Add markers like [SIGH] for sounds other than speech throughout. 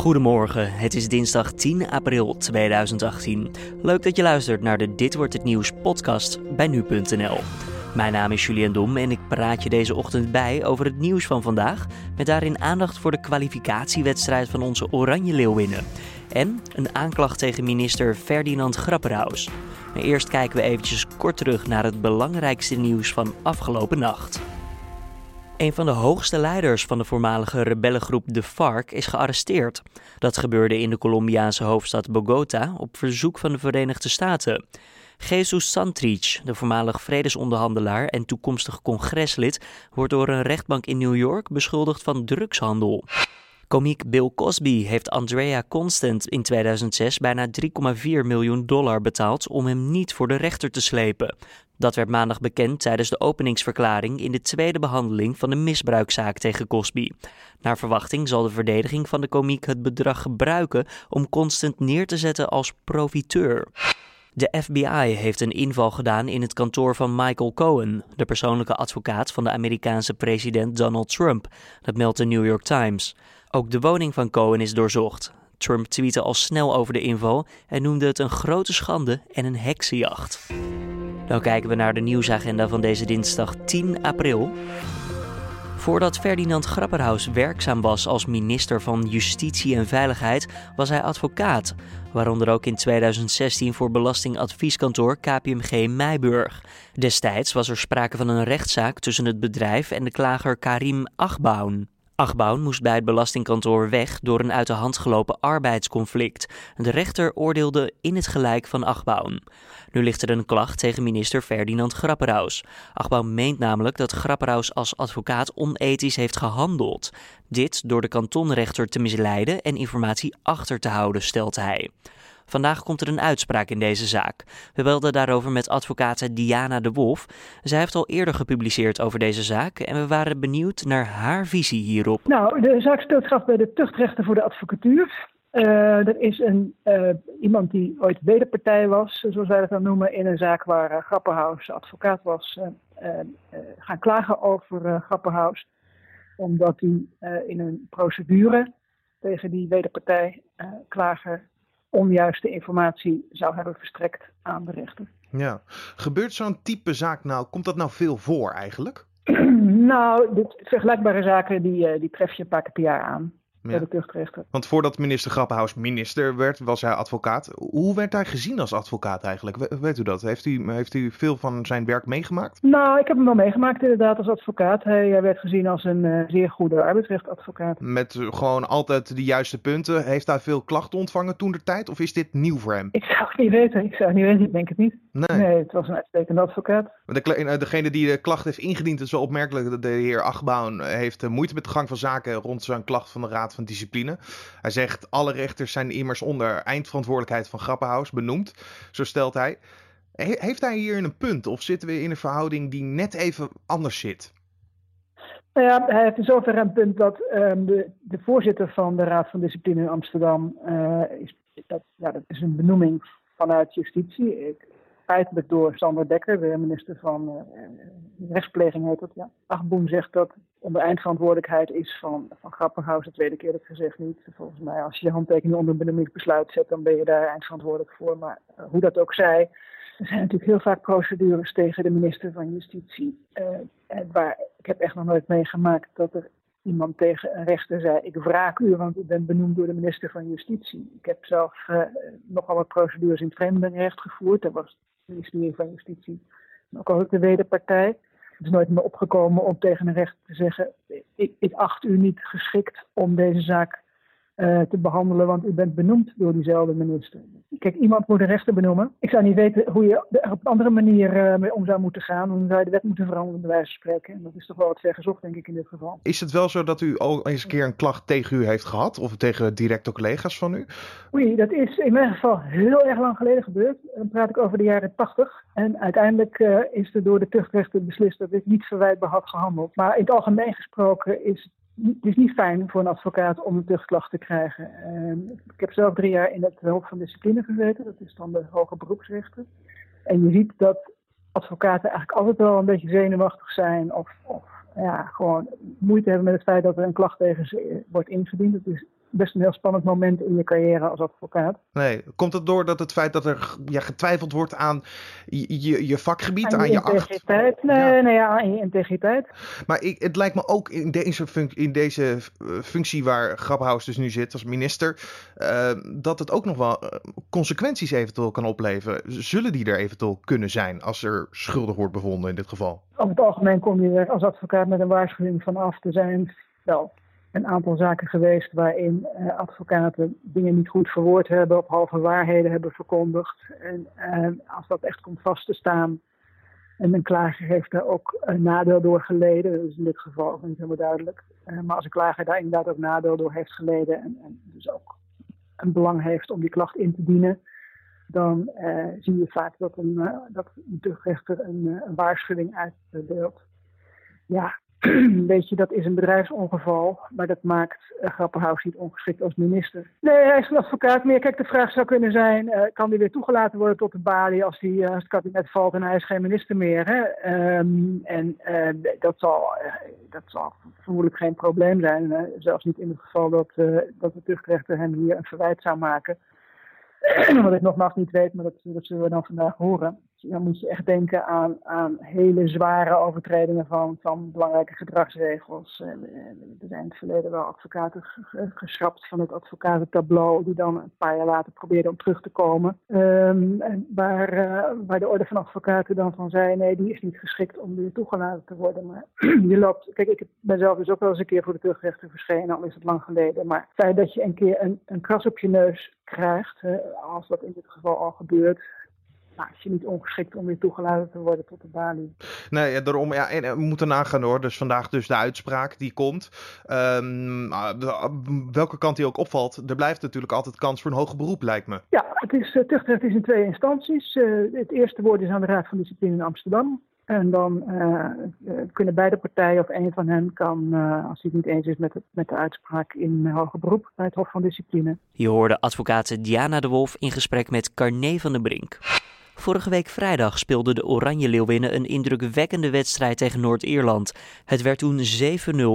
Goedemorgen, het is dinsdag 10 april 2018. Leuk dat je luistert naar de Dit wordt het nieuws podcast bij nu.nl. Mijn naam is Julian Dom en ik praat je deze ochtend bij over het nieuws van vandaag, met daarin aandacht voor de kwalificatiewedstrijd van onze Oranje Leeuwinnen en een aanklacht tegen minister Ferdinand Grapperhaus. Maar eerst kijken we eventjes kort terug naar het belangrijkste nieuws van afgelopen nacht. Een van de hoogste leiders van de voormalige rebellengroep de FARC is gearresteerd. Dat gebeurde in de Colombiaanse hoofdstad Bogota op verzoek van de Verenigde Staten. Jesus Santrich, de voormalig vredesonderhandelaar en toekomstig congreslid, wordt door een rechtbank in New York beschuldigd van drugshandel. Komiek Bill Cosby heeft Andrea Constant in 2006 bijna 3,4 miljoen dollar betaald om hem niet voor de rechter te slepen. Dat werd maandag bekend tijdens de openingsverklaring in de tweede behandeling van de misbruikzaak tegen Cosby. Naar verwachting zal de verdediging van de komiek het bedrag gebruiken om Constant neer te zetten als profiteur. De FBI heeft een inval gedaan in het kantoor van Michael Cohen, de persoonlijke advocaat van de Amerikaanse president Donald Trump. Dat meldt de New York Times. Ook de woning van Cohen is doorzocht. Trump tweette al snel over de inval en noemde het een grote schande en een heksenjacht. Dan kijken we naar de nieuwsagenda van deze dinsdag 10 april. Voordat Ferdinand Grapperhaus werkzaam was als minister van Justitie en Veiligheid, was hij advocaat. Waaronder ook in 2016 voor belastingadvieskantoor KPMG Meiburg. Destijds was er sprake van een rechtszaak tussen het bedrijf en de klager Karim Achbaun. Achbaun moest bij het belastingkantoor weg door een uit de hand gelopen arbeidsconflict. De rechter oordeelde in het gelijk van Achbaun. Nu ligt er een klacht tegen minister Ferdinand Grapperhaus. Achbaun meent namelijk dat Grapperhaus als advocaat onethisch heeft gehandeld. Dit door de kantonrechter te misleiden en informatie achter te houden, stelt hij. Vandaag komt er een uitspraak in deze zaak. We belden daarover met advocate Diana de Wolf. Zij heeft al eerder gepubliceerd over deze zaak en we waren benieuwd naar haar visie hierop. Nou, de zaak speelt af bij de tuchtrechten voor de advocatuur. Uh, er is een, uh, iemand die ooit wederpartij was, zoals wij dat dan noemen, in een zaak waar uh, Grapperhaus advocaat was, gaan klagen over Grapperhaus. Omdat hij in een procedure tegen die wederpartij klager onjuiste informatie zou hebben verstrekt aan de rechter. Ja, gebeurt zo'n type zaak nou, komt dat nou veel voor eigenlijk? [CLEARS THROAT] nou, dit, vergelijkbare zaken die, die tref je een paar keer per jaar aan. Want voordat minister Grappenhaus minister werd, was hij advocaat. Hoe werd hij gezien als advocaat eigenlijk? weet u dat? Heeft u, heeft u veel van zijn werk meegemaakt? Nou, ik heb hem wel meegemaakt inderdaad als advocaat. Hij werd gezien als een uh, zeer goede arbeidsrechtadvocaat. Met gewoon altijd de juiste punten. Heeft hij veel klachten ontvangen toen de tijd? Of is dit nieuw voor hem? Ik zou het niet weten. Ik zou het niet weten. Ik denk het niet. Nee, nee het was een uitstekende advocaat. De, eh, degene die de klacht heeft ingediend, is wel opmerkelijk. Dat de heer Achbouw heeft eh, moeite met de gang van zaken rond zijn klacht van de Raad van Discipline. Hij zegt, alle rechters zijn immers onder eindverantwoordelijkheid van Grappenhaus benoemd. Zo stelt hij. heeft hij hier een punt of zitten we in een verhouding die net even anders zit? Nou ja, hij heeft in zoverre een punt dat um, de, de, voorzitter van de Raad van Discipline in Amsterdam, uh, is, dat, ja, dat is een benoeming vanuit justitie. Ik, feitelijk door Sander Dekker, de minister van uh, rechtspleging heet dat. Ja. Zegt dat onder eindverantwoordelijkheid is van, van Grapperhaus. De tweede keer dat gezegd niet. Volgens mij, als je je handtekening onder een benoemingsbesluit zet, dan ben je daar eindverantwoordelijk voor. Maar uh, hoe dat ook zij, er zijn natuurlijk heel vaak procedures tegen de minister van Justitie. Uh, waar, ik heb echt nog nooit meegemaakt dat er iemand tegen een rechter zei: Ik wraak u, want u bent benoemd door de minister van Justitie. Ik heb zelf uh, nogal wat procedures in vreemdelingenrecht gevoerd. Dat was ministerie van Justitie, ook al de wederpartij. Het is nooit meer opgekomen om tegen een rechter te zeggen: ik, ik acht u niet geschikt om deze zaak uh, te behandelen, want u bent benoemd door diezelfde minister. Kijk, iemand moet een rechter benoemen. Ik zou niet weten hoe je er op een andere manier uh, mee om zou moeten gaan. Dan zou je de wet moeten veranderen, bij wijze van spreken. En dat is toch wel wat ver gezocht, denk ik, in dit geval. Is het wel zo dat u al eens een keer een klacht tegen u heeft gehad? Of tegen directe collega's van u? Oei, dat is in mijn geval heel erg lang geleden gebeurd. Dan praat ik over de jaren 80. En uiteindelijk uh, is er door de tuchtrechter beslist dat ik niet verwijtbaar had gehandeld. Maar in het algemeen gesproken is het is niet fijn voor een advocaat om een tuchtklacht te krijgen. Uh, ik heb zelf drie jaar in het Hof van Discipline gezeten, dat is dan de hoge beroepsrechter. En je ziet dat advocaten eigenlijk altijd wel een beetje zenuwachtig zijn of, of ja, gewoon moeite hebben met het feit dat er een klacht tegen ze wordt ingediend. Het is best een heel spannend moment in je carrière als advocaat. Nee, komt het door dat het feit dat er ja, getwijfeld wordt aan je, je, vakgebied, aan, je, integriteit? Nee, ja. nee, ja, aan je integriteit. Maar ik, het lijkt me ook in deze, in deze eh, functie waar Grappenhaus dus nu zit als minister, uh, dat het ook nog wel consequenties eventueel kan opleveren. Zullen die er eventueel kunnen zijn als er schuldig wordt bevonden in dit geval? Over het algemeen kom je er als advocaat met een waarschuwing vanaf. Er zijn wel een aantal zaken geweest waarin uh, advocaten dingen niet goed verwoord hebben of halve waarheden hebben verkondigd. En uh, als dat echt komt vast te staan en een klager heeft daar ook een nadeel door geleden, is in dit geval niet helemaal duidelijk. Uh, maar als een klager daar inderdaad ook nadeel door heeft geleden en, en dus ook een belang heeft om die klacht in te dienen, dan zie je vaak dat een, dat de rechter een, een waarschuwing uitdeelt. Ja, weet je, dat is een bedrijfsongeval, maar dat maakt uh, Grapperhaus niet ongeschikt als minister. Nee, hij is een advocaat meer. Kijk, de vraag zou kunnen zijn, uh, kan hij weer toegelaten worden tot de balie als, die, uh, als het kabinet valt en hij is geen minister meer? Hè? Um, en dat, zal, dat zal vermoedelijk geen probleem zijn, zelfs niet in het geval dat, dat de tuchtrechter hem hier een verwijt zou maken. [CLEARS THROAT] Wat ik nogmaals niet weet, maar dat, dat zullen we dan vandaag horen dan moet je echt denken aan, aan hele zware overtredingen van, van belangrijke gedragsregels. Er zijn in het verleden wel advocaten geschrapt van het advocatentableau, die dan een paar jaar later probeerden om terug te komen. Um, waar, uh, waar de orde van advocaten dan van zei, nee, die is niet geschikt om weer toegelaten te worden. Maar [CLEARS THROAT] je loopt, kijk, ik ben zelf dus ook wel eens een keer voor de terugrechter verschenen, al is het lang geleden. Maar het feit dat je een keer een, een kras op je neus krijgt, als dat in dit geval al gebeurt, nou, is je niet ongeschikt om weer toegelaten te worden tot de balie. Nee, ja, daarom, ja, en, we moeten nagaan hoor. Dus vandaag dus de uitspraak die komt. Um, welke kant die ook opvalt, er blijft natuurlijk altijd kans voor een hoger beroep, lijkt me. Ja, het is, uh, tuchtrecht is in twee instanties. Uh, het eerste woord is aan de Raad van Discipline in Amsterdam. En dan uh, kunnen beide partijen of een van hen kan, uh, als hij het niet eens is met, het, met de uitspraak, in hoger beroep bij het Hof van Discipline. Je hoorde advocaat Diana de Wolf in gesprek met Carné van den Brink. Vorige week vrijdag speelden de Oranje Leeuwinnen een indrukwekkende wedstrijd tegen Noord-Ierland. Het werd toen 7-0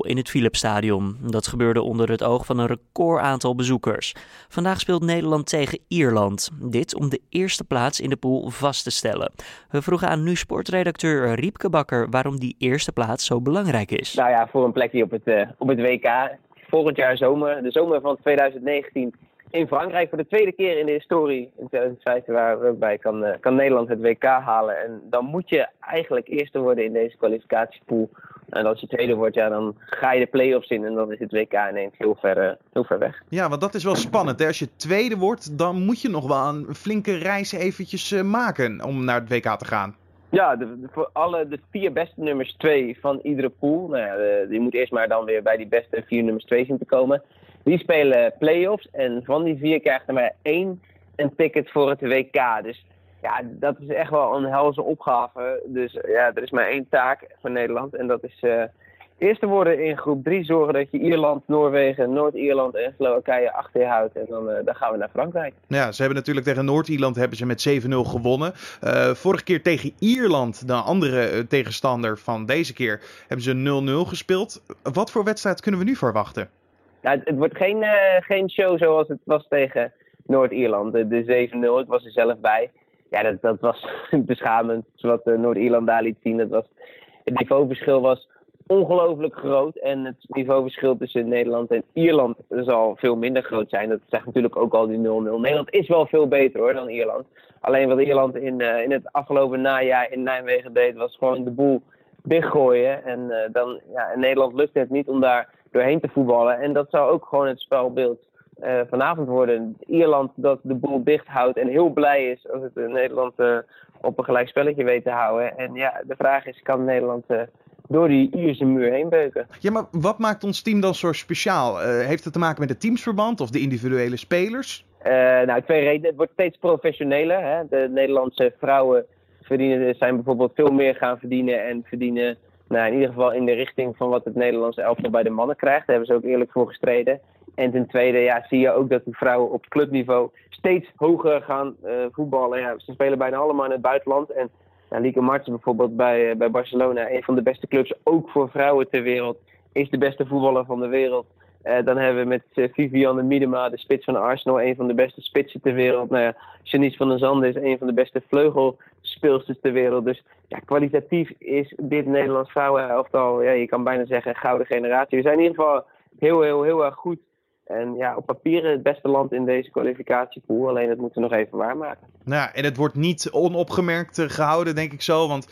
in het Philipsstadion. Dat gebeurde onder het oog van een record aantal bezoekers. Vandaag speelt Nederland tegen Ierland. Dit om de eerste plaats in de pool vast te stellen. We vroegen aan nu sportredacteur Riepke Bakker waarom die eerste plaats zo belangrijk is. Nou ja, voor een plekje op het, uh, op het WK. Volgend jaar zomer, de zomer van 2019 in Frankrijk voor de tweede keer in de historie in 2015 waar we ook bij kan, uh, kan Nederland het WK halen. En dan moet je eigenlijk eerste worden in deze kwalificatiepool. En als je tweede wordt, ja, dan ga je de play-offs in en dan is het WK ineens heel ver, uh, heel ver weg. Ja, want dat is wel spannend. Hè? Als je tweede wordt, dan moet je nog wel een flinke reis eventjes uh, maken om naar het WK te gaan. Ja, de, de, voor alle de vier beste nummers twee van iedere pool. Nou ja, de, je moet eerst maar dan weer bij die beste vier nummers twee zien te komen. Die spelen play-offs en van die vier krijgt er maar één een ticket voor het WK. Dus ja, dat is echt wel een helse opgave. Dus ja, er is maar één taak voor Nederland en dat is uh, eerste worden in groep 3 zorgen dat je Ierland, Noorwegen, Noord-Ierland en Slowakije achter je houdt. En dan, uh, dan gaan we naar Frankrijk. Ja, ze hebben natuurlijk tegen Noord-Ierland hebben ze met 7-0 gewonnen. Vorige keer tegen Ierland, de andere tegenstander van deze keer, hebben ze 0-0 gespeeld. Wat voor wedstrijd kunnen we nu verwachten? Nou, het, wordt geen, uh, geen show zoals het was tegen Noord-Ierland. De, de 7-0, ik was er zelf bij. Ja, dat, dat was [LAUGHS] beschamend wat uh, Noord-Ierland daar liet zien. Dat was, het niveauverschil was ongelooflijk groot. En het niveauverschil tussen Nederland en Ierland zal veel minder groot zijn. Dat zegt natuurlijk ook al die 0-0. Nederland is wel veel beter hoor dan Ierland. Alleen wat Ierland in, uh, in het afgelopen najaar in Nijmegen deed, was gewoon de boel dichtgooien. En dan, ja, in Nederland lukt het niet om daar doorheen te voetballen. En dat zou ook gewoon het spelbeeld uh, vanavond worden. Ierland dat de boel dicht houdt en heel blij is als het Nederland uh, op een gelijk spelletje weet te houden. En ja, de vraag is, kan Nederland uh, door die Ierse muur heen beuken? Ja, maar wat maakt ons team dan zo speciaal? heeft het te maken met het teamsverband of de individuele spelers? nou, twee redenen. Het wordt steeds professioneler. Hè? De Nederlandse vrouwen verdienen, zijn bijvoorbeeld veel meer gaan verdienen en verdienen nou, in ieder geval in de richting van wat het Nederlandse elftal bij de mannen krijgt. Daar hebben ze ook eerlijk voor gestreden. En ten tweede ja, zie je ook dat de vrouwen op clubniveau steeds hoger gaan uh, voetballen. Ze spelen bijna allemaal in het buitenland. En Lieke Martens bijvoorbeeld bij, uh, bij Barcelona, een van de beste clubs, ook voor vrouwen ter wereld, is de beste voetballer van de wereld. Dan hebben we met Vivianne Miedema, de spits van Arsenal, een van de beste spitsen ter wereld. Nou ja, Janice van der Zande is een van de beste vleugelspeelsters ter wereld. Dus ja, kwalitatief is dit Nederlands vrouwenelftal, ja, je kan bijna zeggen, gouden generatie. We zijn in ieder geval heel, heel, heel erg goed. En ja, op papier het beste land in deze kwalificatiepool. Alleen dat moeten we nog even waarmaken. Nou ja, en het wordt niet onopgemerkt eh, gehouden, denk ik zo. Want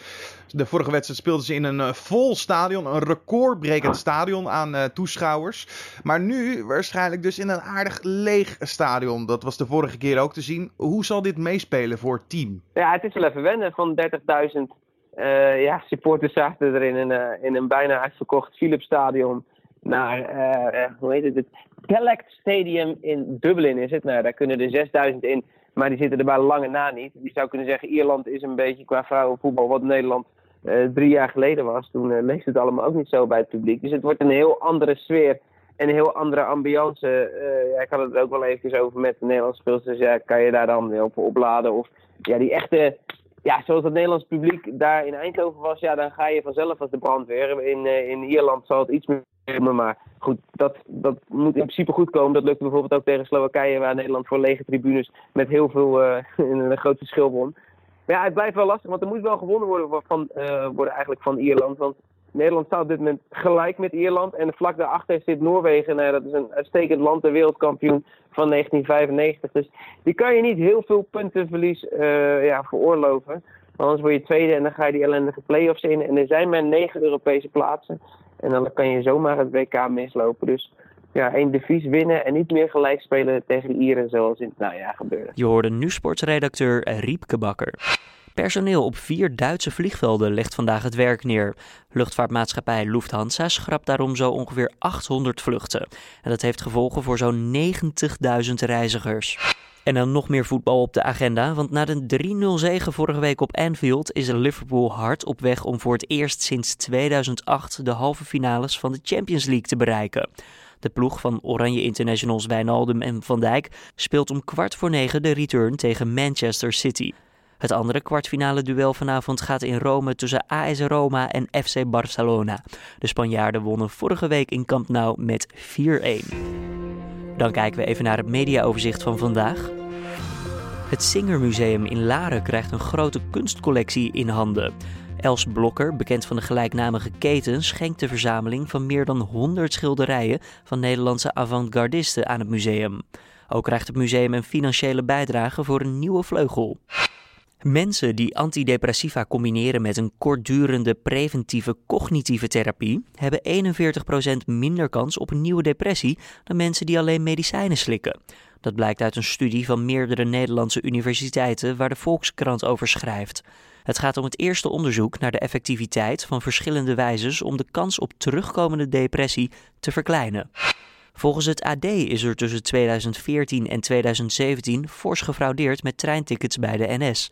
de vorige wedstrijd speelden ze in een uh, vol stadion. Een recordbrekend stadion aan uh, toeschouwers. Maar nu waarschijnlijk dus in een aardig leeg stadion. Dat was de vorige keer ook te zien. Hoe zal dit meespelen voor het team? Ja, het is wel even wennen. Van 30.000 uh, ja, supporters zaten er in een, in een bijna uitverkocht Philips stadion naar, uh, hoe heet het, het Select Stadium in Dublin is het. Nou, daar kunnen er 6000 in, maar die zitten er bij lange na niet. Je zou kunnen zeggen, Ierland is een beetje qua vrouwenvoetbal wat Nederland uh, drie jaar geleden was. Toen uh, het allemaal ook niet zo bij het publiek. Dus het wordt een heel andere sfeer en een heel andere ambiance. ja, ik had het ook wel even over met de Nederlandse speelsters. Ja, kan je daar dan op opladen? Of ja, die echte ja, zoals het Nederlands publiek daar in Eindhoven was, ja, dan ga je vanzelf als de brandweer. In, in Ierland zal het iets meer maar goed, dat, dat moet in principe goed komen. Dat lukt bijvoorbeeld ook tegen Slowakije, waar Nederland voor lege tribunes met heel veel uh, [LAUGHS] een groot verschil won. Maar ja, het blijft wel lastig, want er moet wel gewonnen worden, van, uh, worden eigenlijk van Ierland. Want Nederland staat op dit moment gelijk met Ierland. En vlak daarachter zit Noorwegen. Nou, dat is een uitstekend land, de wereldkampioen van 1995. Dus die kan je niet heel veel puntenverlies uh, ja, veroorloven. Anders word je tweede en dan ga je die ellendige play-offs in. En er zijn maar negen Europese plaatsen. En dan kan je zomaar het WK mislopen. Dus ja, één devies winnen en niet meer gelijk spelen tegen de Ieren zoals in het najaar gebeurde. Je hoorde nu sportsredacteur Riepke Bakker. Personeel op vier Duitse vliegvelden legt vandaag het werk neer. Luchtvaartmaatschappij Lufthansa schrapt daarom zo ongeveer 800 vluchten. En dat heeft gevolgen voor zo'n 90.000 reizigers. En dan nog meer voetbal op de agenda, want na de 3-0 zege vorige week op Anfield is Liverpool hard op weg om voor het eerst sinds 2008 de halve finales van de Champions League te bereiken. De ploeg van Oranje Internationals Wijnaldum en Van Dijk speelt om kwart voor negen de return tegen Manchester City. Het andere kwartfinale duel vanavond gaat in Rome tussen AS Roma en FC Barcelona. De Spanjaarden wonnen vorige week in Camp Nou met 4-1. Dan kijken we even naar het mediaoverzicht van vandaag. Het Singermuseum in Laren krijgt een grote kunstcollectie in handen. Els Blokker, bekend van de gelijknamige keten, schenkt de verzameling van meer dan 100 schilderijen van Nederlandse avant-gardisten aan het museum. Ook krijgt het museum een financiële bijdrage voor een nieuwe vleugel. Mensen die antidepressiva combineren met een kortdurende preventieve cognitieve therapie hebben 41% minder kans op een nieuwe depressie dan mensen die alleen medicijnen slikken. Dat blijkt uit een studie van meerdere Nederlandse universiteiten waar de Volkskrant over schrijft. Het gaat om het eerste onderzoek naar de effectiviteit van verschillende wijzes om de kans op terugkomende depressie te verkleinen. Volgens het AD is er tussen 2014 en 2017 fors gefraudeerd met treintickets bij de NS.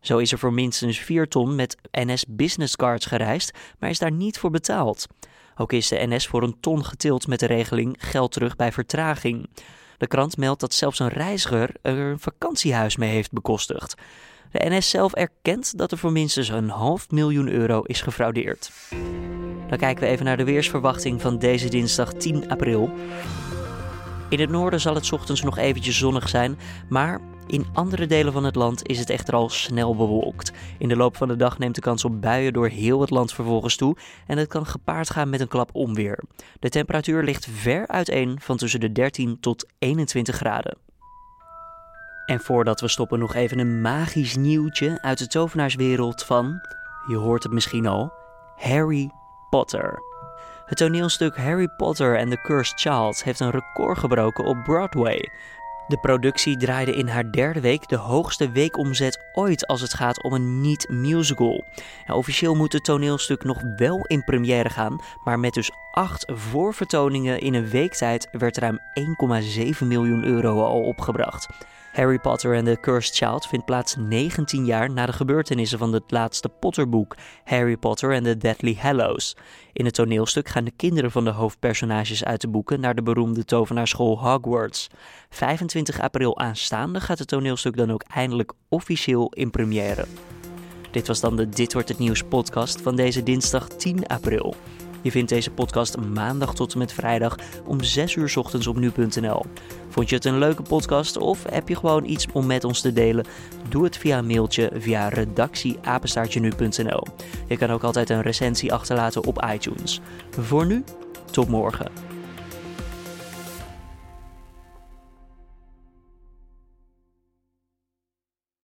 Zo is er voor minstens 4 ton met NS Business Cards gereisd, maar is daar niet voor betaald. Ook is de NS voor een ton getild met de regeling geld terug bij vertraging. De krant meldt dat zelfs een reiziger er een vakantiehuis mee heeft bekostigd. De NS zelf erkent dat er voor minstens een half miljoen euro is gefraudeerd. Dan kijken we even naar de weersverwachting van deze dinsdag 10 april. In het noorden zal het ochtends nog eventjes zonnig zijn, maar in andere delen van het land is het echter al snel bewolkt. In de loop van de dag neemt de kans op buien door heel het land vervolgens toe en het kan gepaard gaan met een klap onweer. De temperatuur ligt ver uiteen van tussen de 13 tot 21 graden. En voordat we stoppen nog even een magisch nieuwtje uit de tovenaarswereld van, je hoort het misschien al, Harry Potter. Het toneelstuk Harry Potter and the Cursed Child heeft een record gebroken op Broadway. De productie draaide in haar derde week de hoogste weekomzet ooit als het gaat om een niet-musical. officieel moet het toneelstuk nog wel in première gaan, maar met dus acht voorvertoningen in een week tijd werd ruim 1,7 miljoen euro al opgebracht. Harry Potter and the Cursed Child vindt plaats 19 jaar na de gebeurtenissen van het laatste Potterboek, Harry Potter and the Deathly Hallows. In het toneelstuk gaan de kinderen van de hoofdpersonages uit de boeken naar de beroemde tovenaarschool Hogwarts. 25 april aanstaande gaat het toneelstuk dan ook eindelijk officieel in première. Dit was dan de Dit wordt het nieuws podcast van deze dinsdag 10 april. Je vindt deze podcast maandag tot en met vrijdag om 6 uur ochtends op nu.nl. Vond je het een leuke podcast of heb je gewoon iets om met ons te delen? Doe het via een mailtje via redactieapenstaartje.nu.nl. Je kan ook altijd een recensie achterlaten op iTunes. Voor nu, tot morgen.